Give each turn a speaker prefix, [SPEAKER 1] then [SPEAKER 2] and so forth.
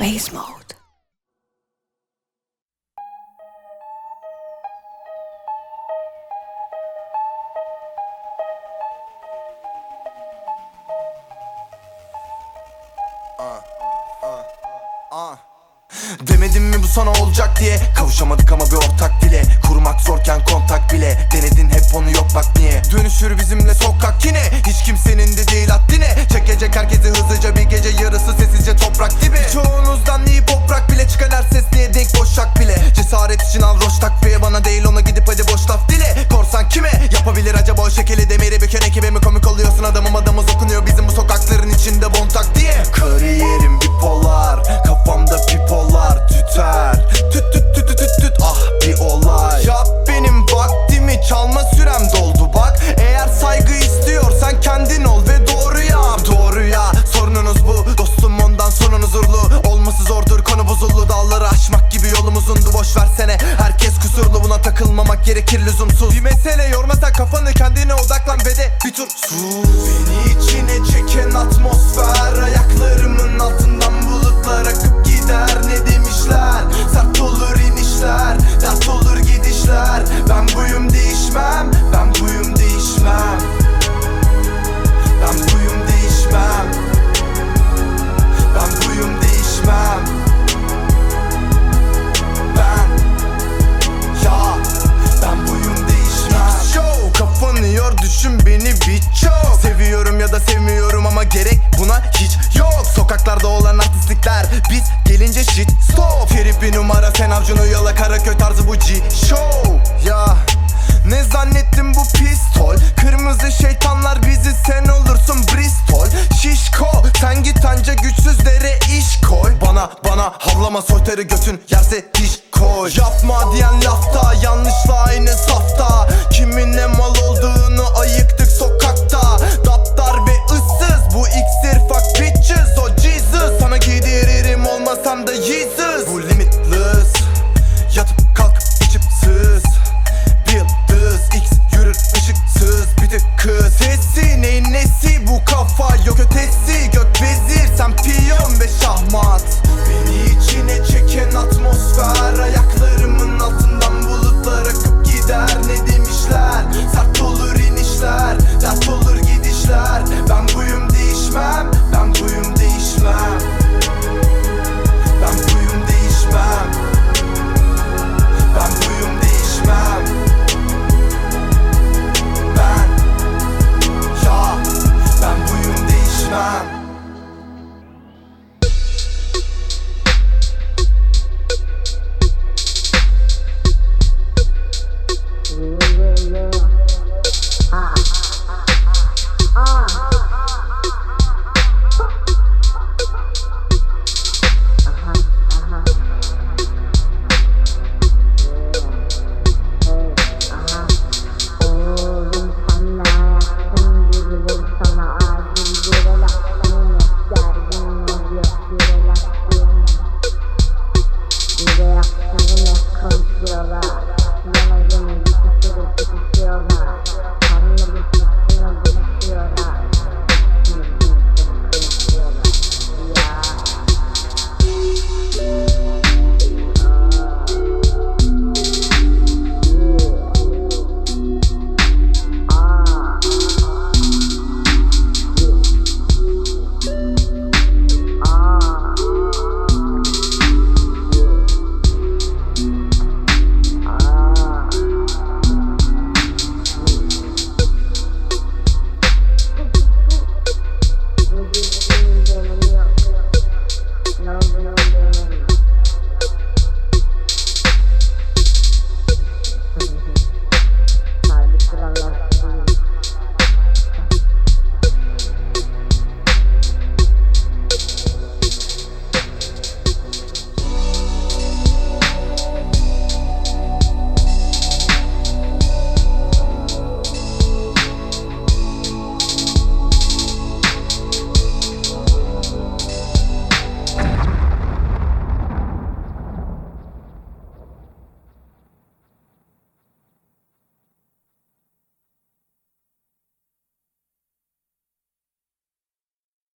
[SPEAKER 1] Space Mode.
[SPEAKER 2] Demedim mi bu sana olacak diye? Kavuşamadık ama bir ortak dile. Kurmak zorken kontak bile. Denedin hep onu yok bak niye? Dönüşür bizimle sokak yine. Hiç takviye Bana değil ona gidip hadi boş laf dile. Korsan kime yapabilir acaba o şekeri demiri Büken ekibe mi komik oluyorsun? Adamım adamız okunuyor Bizim bu sokakların içinde bontak diye. Kariyerim bipolar Kafamda pipolar tüter. Tüt tüt tüt tüt tüt tüt ah bir olay. Yap benim vaktimi çalma sürem doldu bak. Eğer saygı istiyorsan kendin ol ve doğru yap. Doğru ya sorununuz bu. Dostum ondan sonunuz huzurlu. Olması zordur konu bozuldu Dağları aşmak gibi yolum uzundu. Boş versene herkes kusurlu Buna takılmamak gerekir lüzumsuz. Bir mesele yormasa kafanı kendine odaklan ve de bir tur sus. Beni içine çeken atmosfer Sallama soytarı götün yerse diş koy. Yapma diyen Cause when this comes real life, now I'm gonna be fulfilled, be fulfilled, huh?